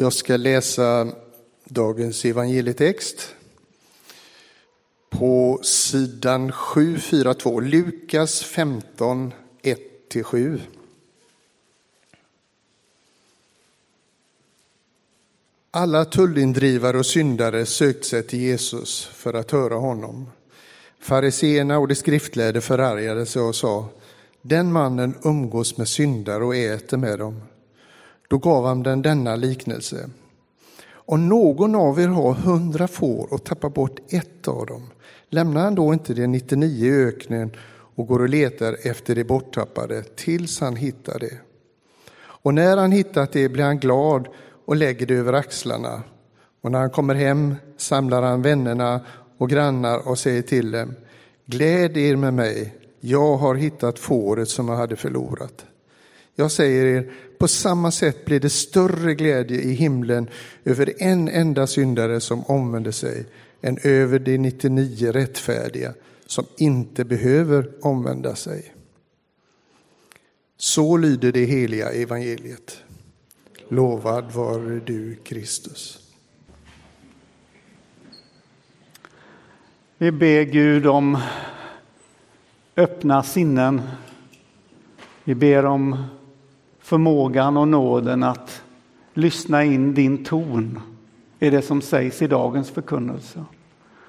Jag ska läsa dagens evangelietext på sidan 742, Lukas 15, 1-7. Alla tullindrivare och syndare sökte sig till Jesus för att höra honom. Fariseerna och de skriftlärde förargade sig och sa, den mannen umgås med syndare och äter med dem. Då gav han den denna liknelse. Om någon av er har hundra får och tappar bort ett av dem, lämnar han då inte de 99 i öknen och går och letar efter det borttappade tills han hittar det. Och när han hittat det blir han glad och lägger det över axlarna. Och när han kommer hem samlar han vännerna och grannar och säger till dem, gläd er med mig, jag har hittat fåret som jag hade förlorat. Jag säger er, på samma sätt blir det större glädje i himlen över en enda syndare som omvänder sig än över de 99 rättfärdiga som inte behöver omvända sig. Så lyder det heliga evangeliet. Lovad vare du, Kristus. Vi ber Gud om öppna sinnen. Vi ber om förmågan och nåden att lyssna in din ton i det som sägs i dagens förkunnelse.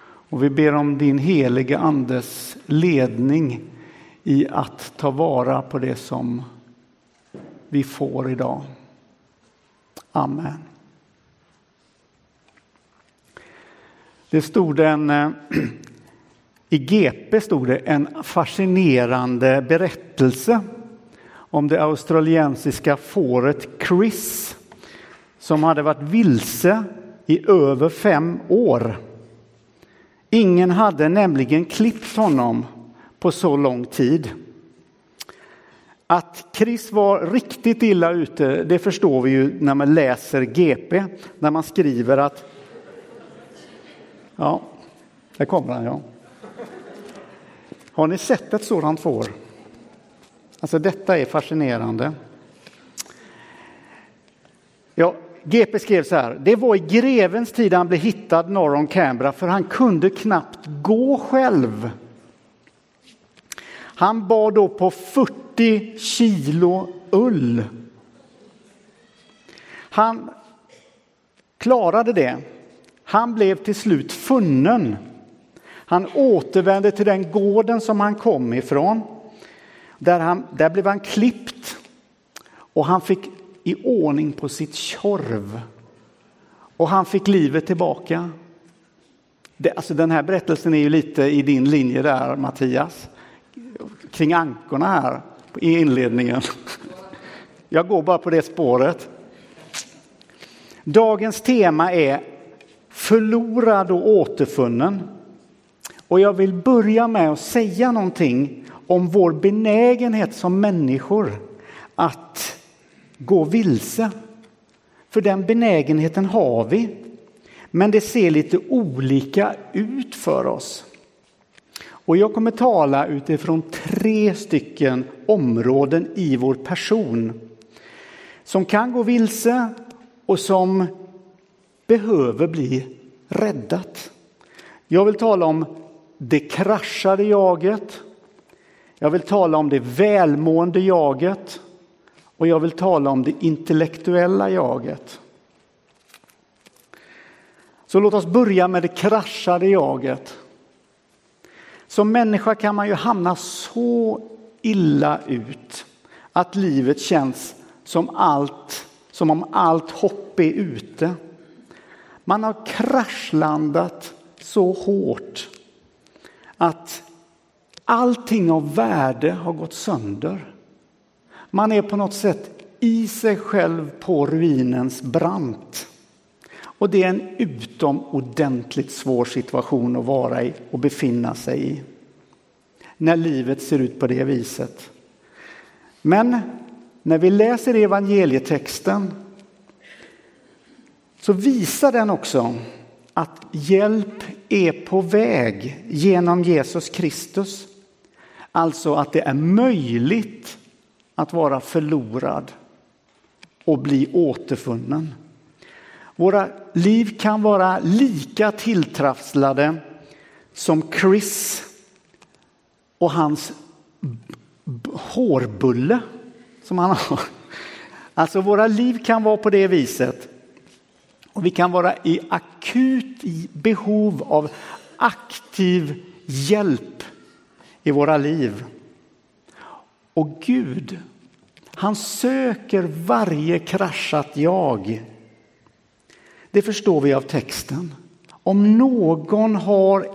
Och vi ber om din helige Andes ledning i att ta vara på det som vi får idag. Amen. Det stod en, i GP stod det en fascinerande berättelse om det australiensiska fåret Chris som hade varit vilse i över fem år. Ingen hade nämligen klippt honom på så lång tid. Att Chris var riktigt illa ute, det förstår vi ju när man läser GP, när man skriver att... Ja, där kommer han, ja. Har ni sett ett sådant får? Alltså detta är fascinerande. Ja, GP skrev så här. Det var i grevens tid han blev hittad norr om Canberra för han kunde knappt gå själv. Han bar då på 40 kilo ull. Han klarade det. Han blev till slut funnen. Han återvände till den gården som han kom ifrån. Där, han, där blev han klippt och han fick i ordning på sitt tjorv. Och han fick livet tillbaka. Det, alltså den här berättelsen är ju lite i din linje där Mattias. Kring ankorna här i inledningen. Jag går bara på det spåret. Dagens tema är förlorad och återfunnen. Och jag vill börja med att säga någonting om vår benägenhet som människor att gå vilse. För den benägenheten har vi. Men det ser lite olika ut för oss. Och jag kommer tala utifrån tre stycken områden i vår person. Som kan gå vilse och som behöver bli räddat. Jag vill tala om det kraschade jaget. Jag vill tala om det välmående jaget och jag vill tala om det intellektuella jaget. Så låt oss börja med det kraschade jaget. Som människa kan man ju hamna så illa ut att livet känns som allt, som om allt hopp är ute. Man har kraschlandat så hårt att allting av värde har gått sönder. Man är på något sätt i sig själv på ruinens brant. Och det är en utomordentligt svår situation att vara i och befinna sig i. När livet ser ut på det viset. Men när vi läser evangelietexten så visar den också att hjälp är på väg genom Jesus Kristus. Alltså att det är möjligt att vara förlorad och bli återfunnen. Våra liv kan vara lika tilltrasslade som Chris och hans hårbulle som han har. Alltså våra liv kan vara på det viset. Och vi kan vara i akut behov av aktiv hjälp i våra liv. Och Gud, han söker varje kraschat jag. Det förstår vi av texten. Om någon har,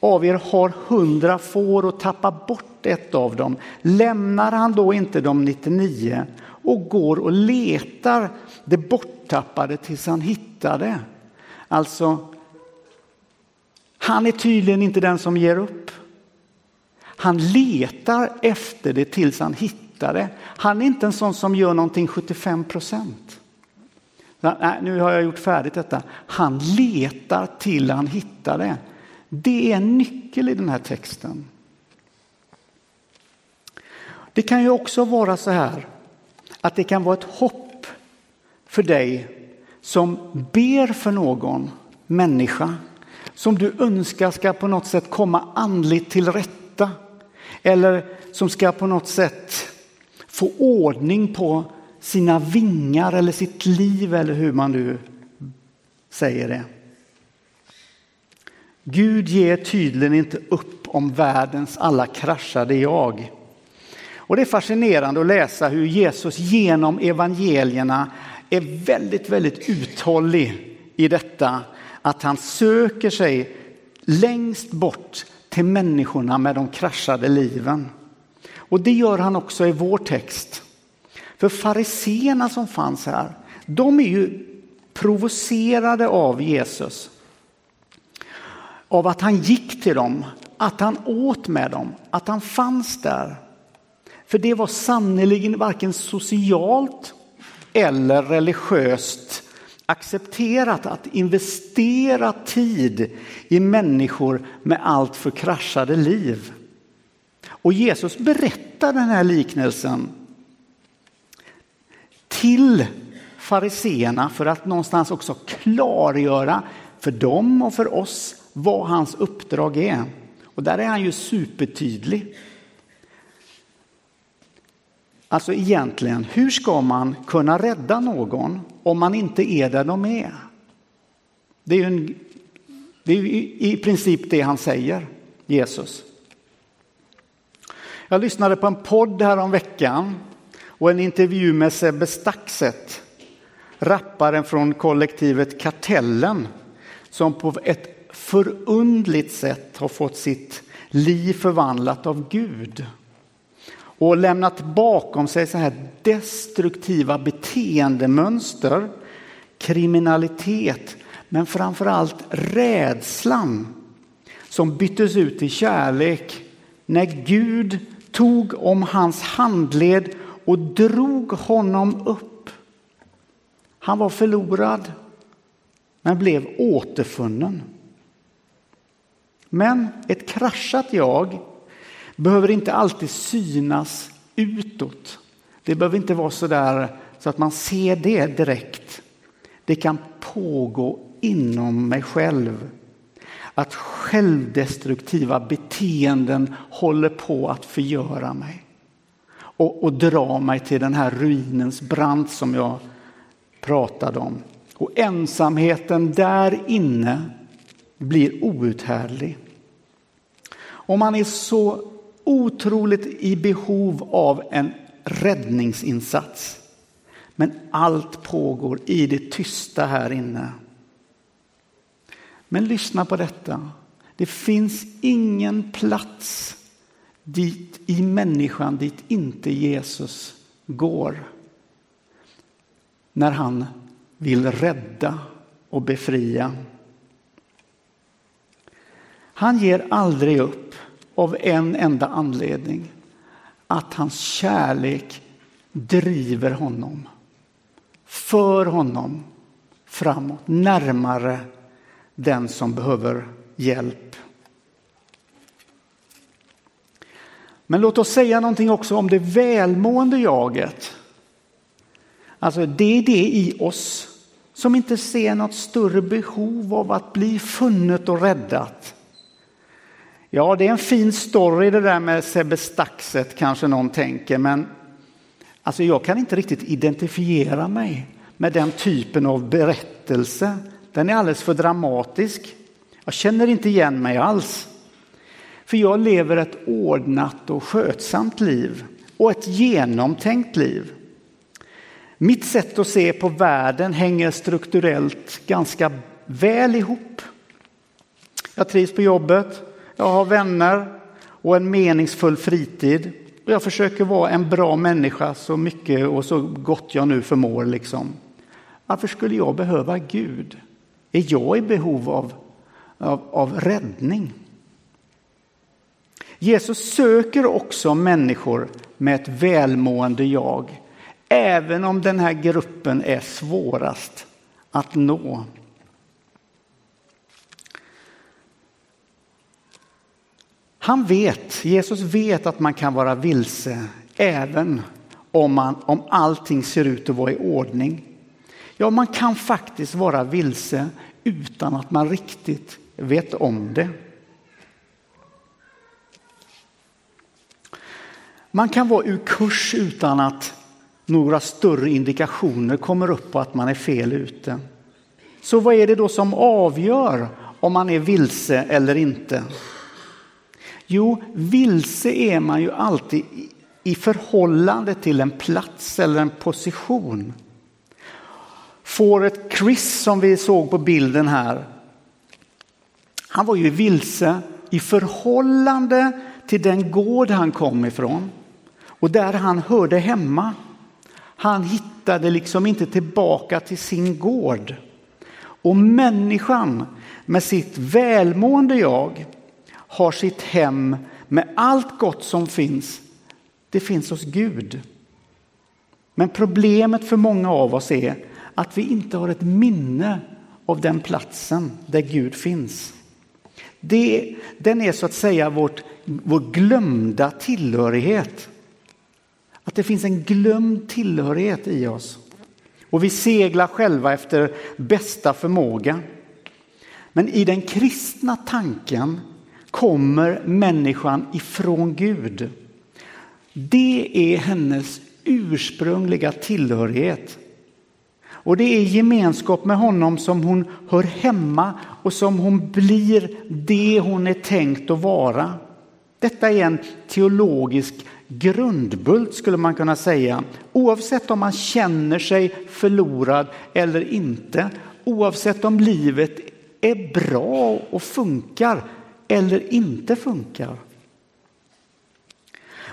av er har hundra får och tappar bort ett av dem, lämnar han då inte de 99 och går och letar det borttappade tills han hittar det? Alltså, han är tydligen inte den som ger upp. Han letar efter det tills han hittar det. Han är inte en sån som gör någonting 75 procent. Nu har jag gjort färdigt detta. Han letar till han hittar det. Det är en nyckel i den här texten. Det kan ju också vara så här att det kan vara ett hopp för dig som ber för någon människa som du önskar ska på något sätt komma andligt till rätta eller som ska på något sätt få ordning på sina vingar eller sitt liv eller hur man nu säger det. Gud ger tydligen inte upp om världens alla kraschade jag. Och det är fascinerande att läsa hur Jesus genom evangelierna är väldigt, väldigt uthållig i detta att han söker sig längst bort till människorna med de kraschade liven. Och det gör han också i vår text. För fariseerna som fanns här, de är ju provocerade av Jesus. Av att han gick till dem, att han åt med dem, att han fanns där. För det var sannerligen varken socialt eller religiöst accepterat att investera tid i människor med allt för kraschade liv. Och Jesus berättar den här liknelsen till fariseerna för att någonstans också klargöra för dem och för oss vad hans uppdrag är. Och där är han ju supertydlig. Alltså egentligen, hur ska man kunna rädda någon om man inte är där de är? Det är ju, en, det är i princip det han säger, Jesus. Jag lyssnade på en podd här om veckan och en intervju med Sebbe Staxet, rapparen från kollektivet Kartellen, som på ett förundligt sätt har fått sitt liv förvandlat av Gud och lämnat bakom sig så här destruktiva beteendemönster, kriminalitet, men framför allt rädslan som byttes ut i kärlek när Gud tog om hans handled och drog honom upp. Han var förlorad, men blev återfunnen. Men ett kraschat jag behöver inte alltid synas utåt. Det behöver inte vara så där så att man ser det direkt. Det kan pågå inom mig själv. Att självdestruktiva beteenden håller på att förgöra mig och, och dra mig till den här ruinens brant som jag pratade om. Och ensamheten där inne blir outhärdlig. Om man är så otroligt i behov av en räddningsinsats. Men allt pågår i det tysta här inne. Men lyssna på detta. Det finns ingen plats dit i människan dit inte Jesus går. När han vill rädda och befria. Han ger aldrig upp av en enda anledning. Att hans kärlek driver honom, för honom framåt, närmare den som behöver hjälp. Men låt oss säga någonting också om det välmående jaget. Alltså det är det i oss som inte ser något större behov av att bli funnet och räddat. Ja, det är en fin story det där med Sebbe Staxet kanske någon tänker, men alltså jag kan inte riktigt identifiera mig med den typen av berättelse. Den är alldeles för dramatisk. Jag känner inte igen mig alls. För jag lever ett ordnat och skötsamt liv och ett genomtänkt liv. Mitt sätt att se på världen hänger strukturellt ganska väl ihop. Jag trivs på jobbet, jag har vänner och en meningsfull fritid. Och jag försöker vara en bra människa så mycket och så gott jag nu förmår. Liksom. Varför skulle jag behöva Gud? Är jag i behov av, av, av räddning? Jesus söker också människor med ett välmående jag, även om den här gruppen är svårast att nå. Han vet, Jesus vet att man kan vara vilse även om, man, om allting ser ut att vara i ordning. Ja, man kan faktiskt vara vilse utan att man riktigt vet om det. Man kan vara ur kurs utan att några större indikationer kommer upp på att man är fel ute. Så vad är det då som avgör om man är vilse eller inte? Jo, vilse är man ju alltid i förhållande till en plats eller en position. Fåret Chris som vi såg på bilden här. Han var ju vilse i förhållande till den gård han kom ifrån och där han hörde hemma. Han hittade liksom inte tillbaka till sin gård. Och människan med sitt välmående jag har sitt hem med allt gott som finns. Det finns hos Gud. Men problemet för många av oss är att vi inte har ett minne av den platsen där Gud finns. Det, den är så att säga vårt, vår glömda tillhörighet. Att det finns en glömd tillhörighet i oss. Och vi seglar själva efter bästa förmåga. Men i den kristna tanken kommer människan ifrån Gud. Det är hennes ursprungliga tillhörighet. Och det är gemenskap med honom som hon hör hemma och som hon blir det hon är tänkt att vara. Detta är en teologisk grundbult skulle man kunna säga. Oavsett om man känner sig förlorad eller inte. Oavsett om livet är bra och funkar eller inte funkar.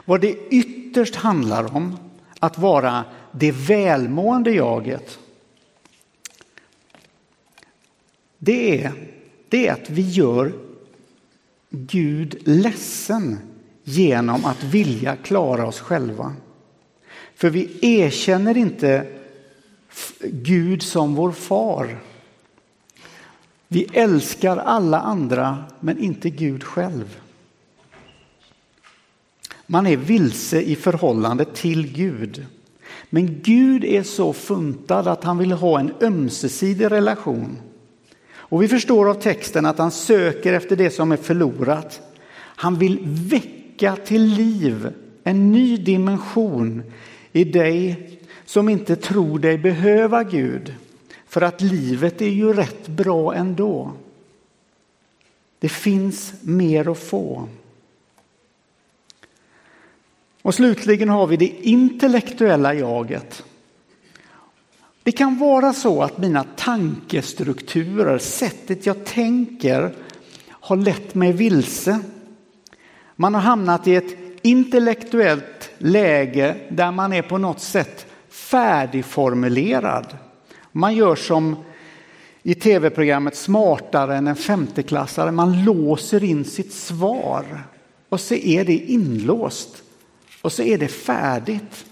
Vad det ytterst handlar om att vara det välmående jaget. Det är, det är att vi gör Gud ledsen genom att vilja klara oss själva. För vi erkänner inte Gud som vår far. Vi älskar alla andra men inte Gud själv. Man är vilse i förhållande till Gud. Men Gud är så funtad att han vill ha en ömsesidig relation. Och vi förstår av texten att han söker efter det som är förlorat. Han vill väcka till liv en ny dimension i dig som inte tror dig behöva Gud. För att livet är ju rätt bra ändå. Det finns mer att få. Och slutligen har vi det intellektuella jaget. Det kan vara så att mina tankestrukturer, sättet jag tänker, har lett mig vilse. Man har hamnat i ett intellektuellt läge där man är på något sätt färdigformulerad. Man gör som i tv-programmet Smartare än en femteklassare. Man låser in sitt svar och så är det inlåst och så är det färdigt.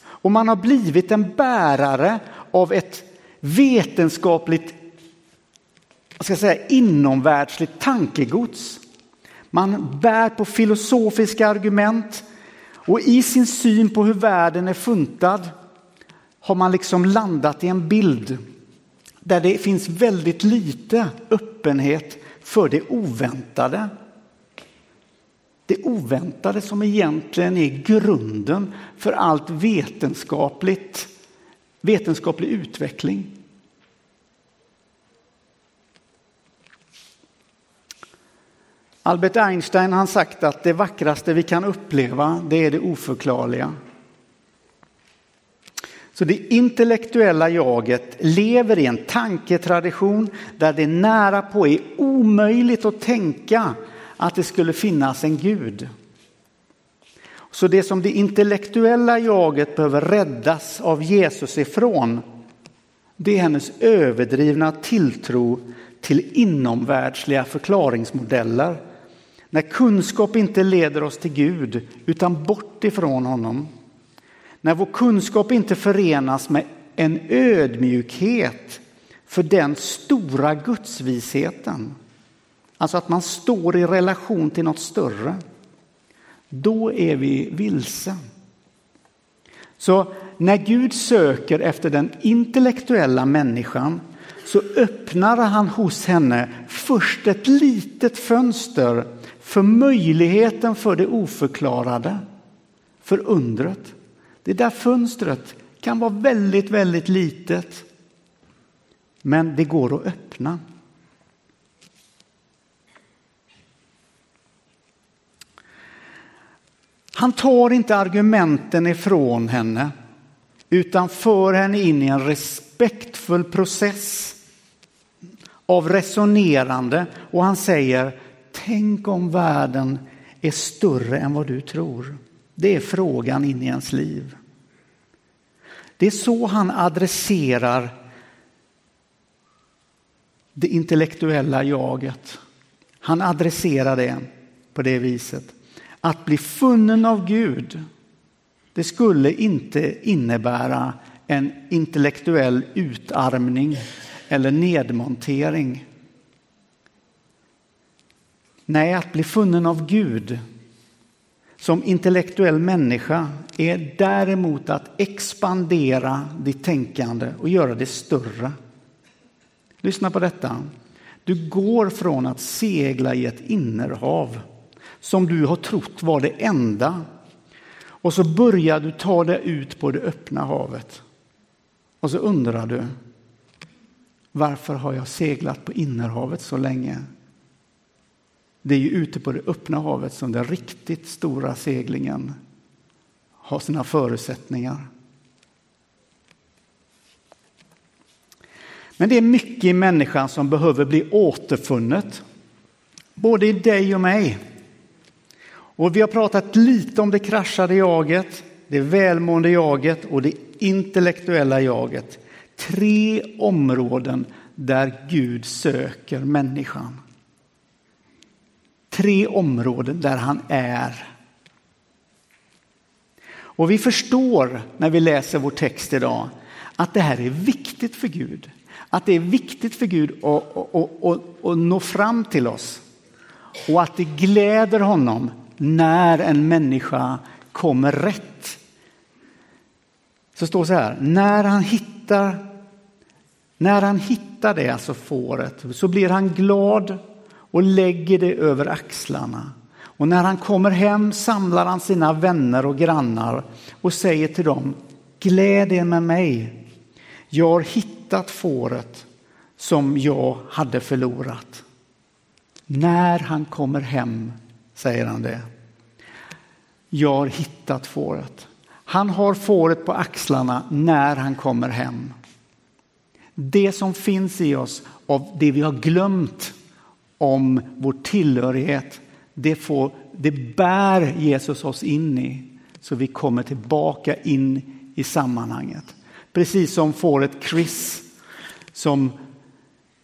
Och man har blivit en bärare av ett vetenskapligt jag ska säga, inomvärldsligt tankegods. Man bär på filosofiska argument och i sin syn på hur världen är funtad har man liksom landat i en bild där det finns väldigt lite öppenhet för det oväntade. Det oväntade som egentligen är grunden för allt vetenskapligt, vetenskaplig utveckling. Albert Einstein har sagt att det vackraste vi kan uppleva det är det oförklarliga. Så det intellektuella jaget lever i en tanketradition där det nära på är omöjligt att tänka att det skulle finnas en gud. Så det som det intellektuella jaget behöver räddas av Jesus ifrån det är hennes överdrivna tilltro till inomvärldsliga förklaringsmodeller. När kunskap inte leder oss till Gud utan bort ifrån honom. När vår kunskap inte förenas med en ödmjukhet för den stora gudsvisheten. Alltså att man står i relation till något större. Då är vi vilse. Så när Gud söker efter den intellektuella människan så öppnar han hos henne först ett litet fönster för möjligheten för det oförklarade, för undret. Det där fönstret kan vara väldigt, väldigt litet. Men det går att öppna. Han tar inte argumenten ifrån henne utan för henne in i en respektfull process av resonerande och han säger tänk om världen är större än vad du tror. Det är frågan in i ens liv. Det är så han adresserar det intellektuella jaget. Han adresserar det på det viset. Att bli funnen av Gud, det skulle inte innebära en intellektuell utarmning eller nedmontering. Nej, att bli funnen av Gud som intellektuell människa är däremot att expandera ditt tänkande och göra det större. Lyssna på detta. Du går från att segla i ett innerhav som du har trott var det enda och så börjar du ta dig ut på det öppna havet. Och så undrar du varför har jag seglat på innerhavet så länge? Det är ju ute på det öppna havet som den riktigt stora seglingen har sina förutsättningar. Men det är mycket i människan som behöver bli återfunnet. Både i dig och mig. Och vi har pratat lite om det kraschade jaget, det välmående jaget och det intellektuella jaget. Tre områden där Gud söker människan tre områden där han är. Och vi förstår när vi läser vår text idag att det här är viktigt för Gud. Att det är viktigt för Gud att, att, att, att nå fram till oss. Och att det gläder honom när en människa kommer rätt. Så står det så här, när han hittar när han hittar det, alltså fåret, så blir han glad och lägger det över axlarna. Och när han kommer hem samlar han sina vänner och grannar och säger till dem, gläd er med mig. Jag har hittat fåret som jag hade förlorat. När han kommer hem säger han det. Jag har hittat fåret. Han har fåret på axlarna när han kommer hem. Det som finns i oss av det vi har glömt om vår tillhörighet, det, får, det bär Jesus oss in i så vi kommer tillbaka in i sammanhanget. Precis som fåret Chris som,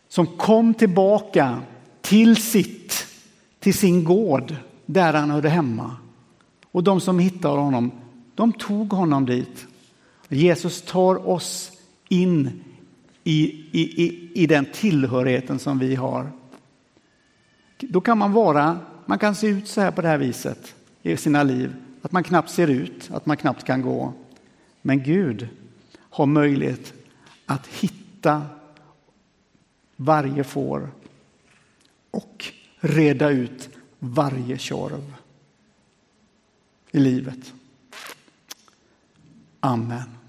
som kom tillbaka till sitt, till sin gård där han hörde hemma. Och de som hittade honom, de tog honom dit. Jesus tar oss in i, i, i, i den tillhörigheten som vi har. Då kan man vara, man kan se ut så här på det här viset i sina liv, att man knappt ser ut, att man knappt kan gå. Men Gud har möjlighet att hitta varje får och reda ut varje körv i livet. Amen.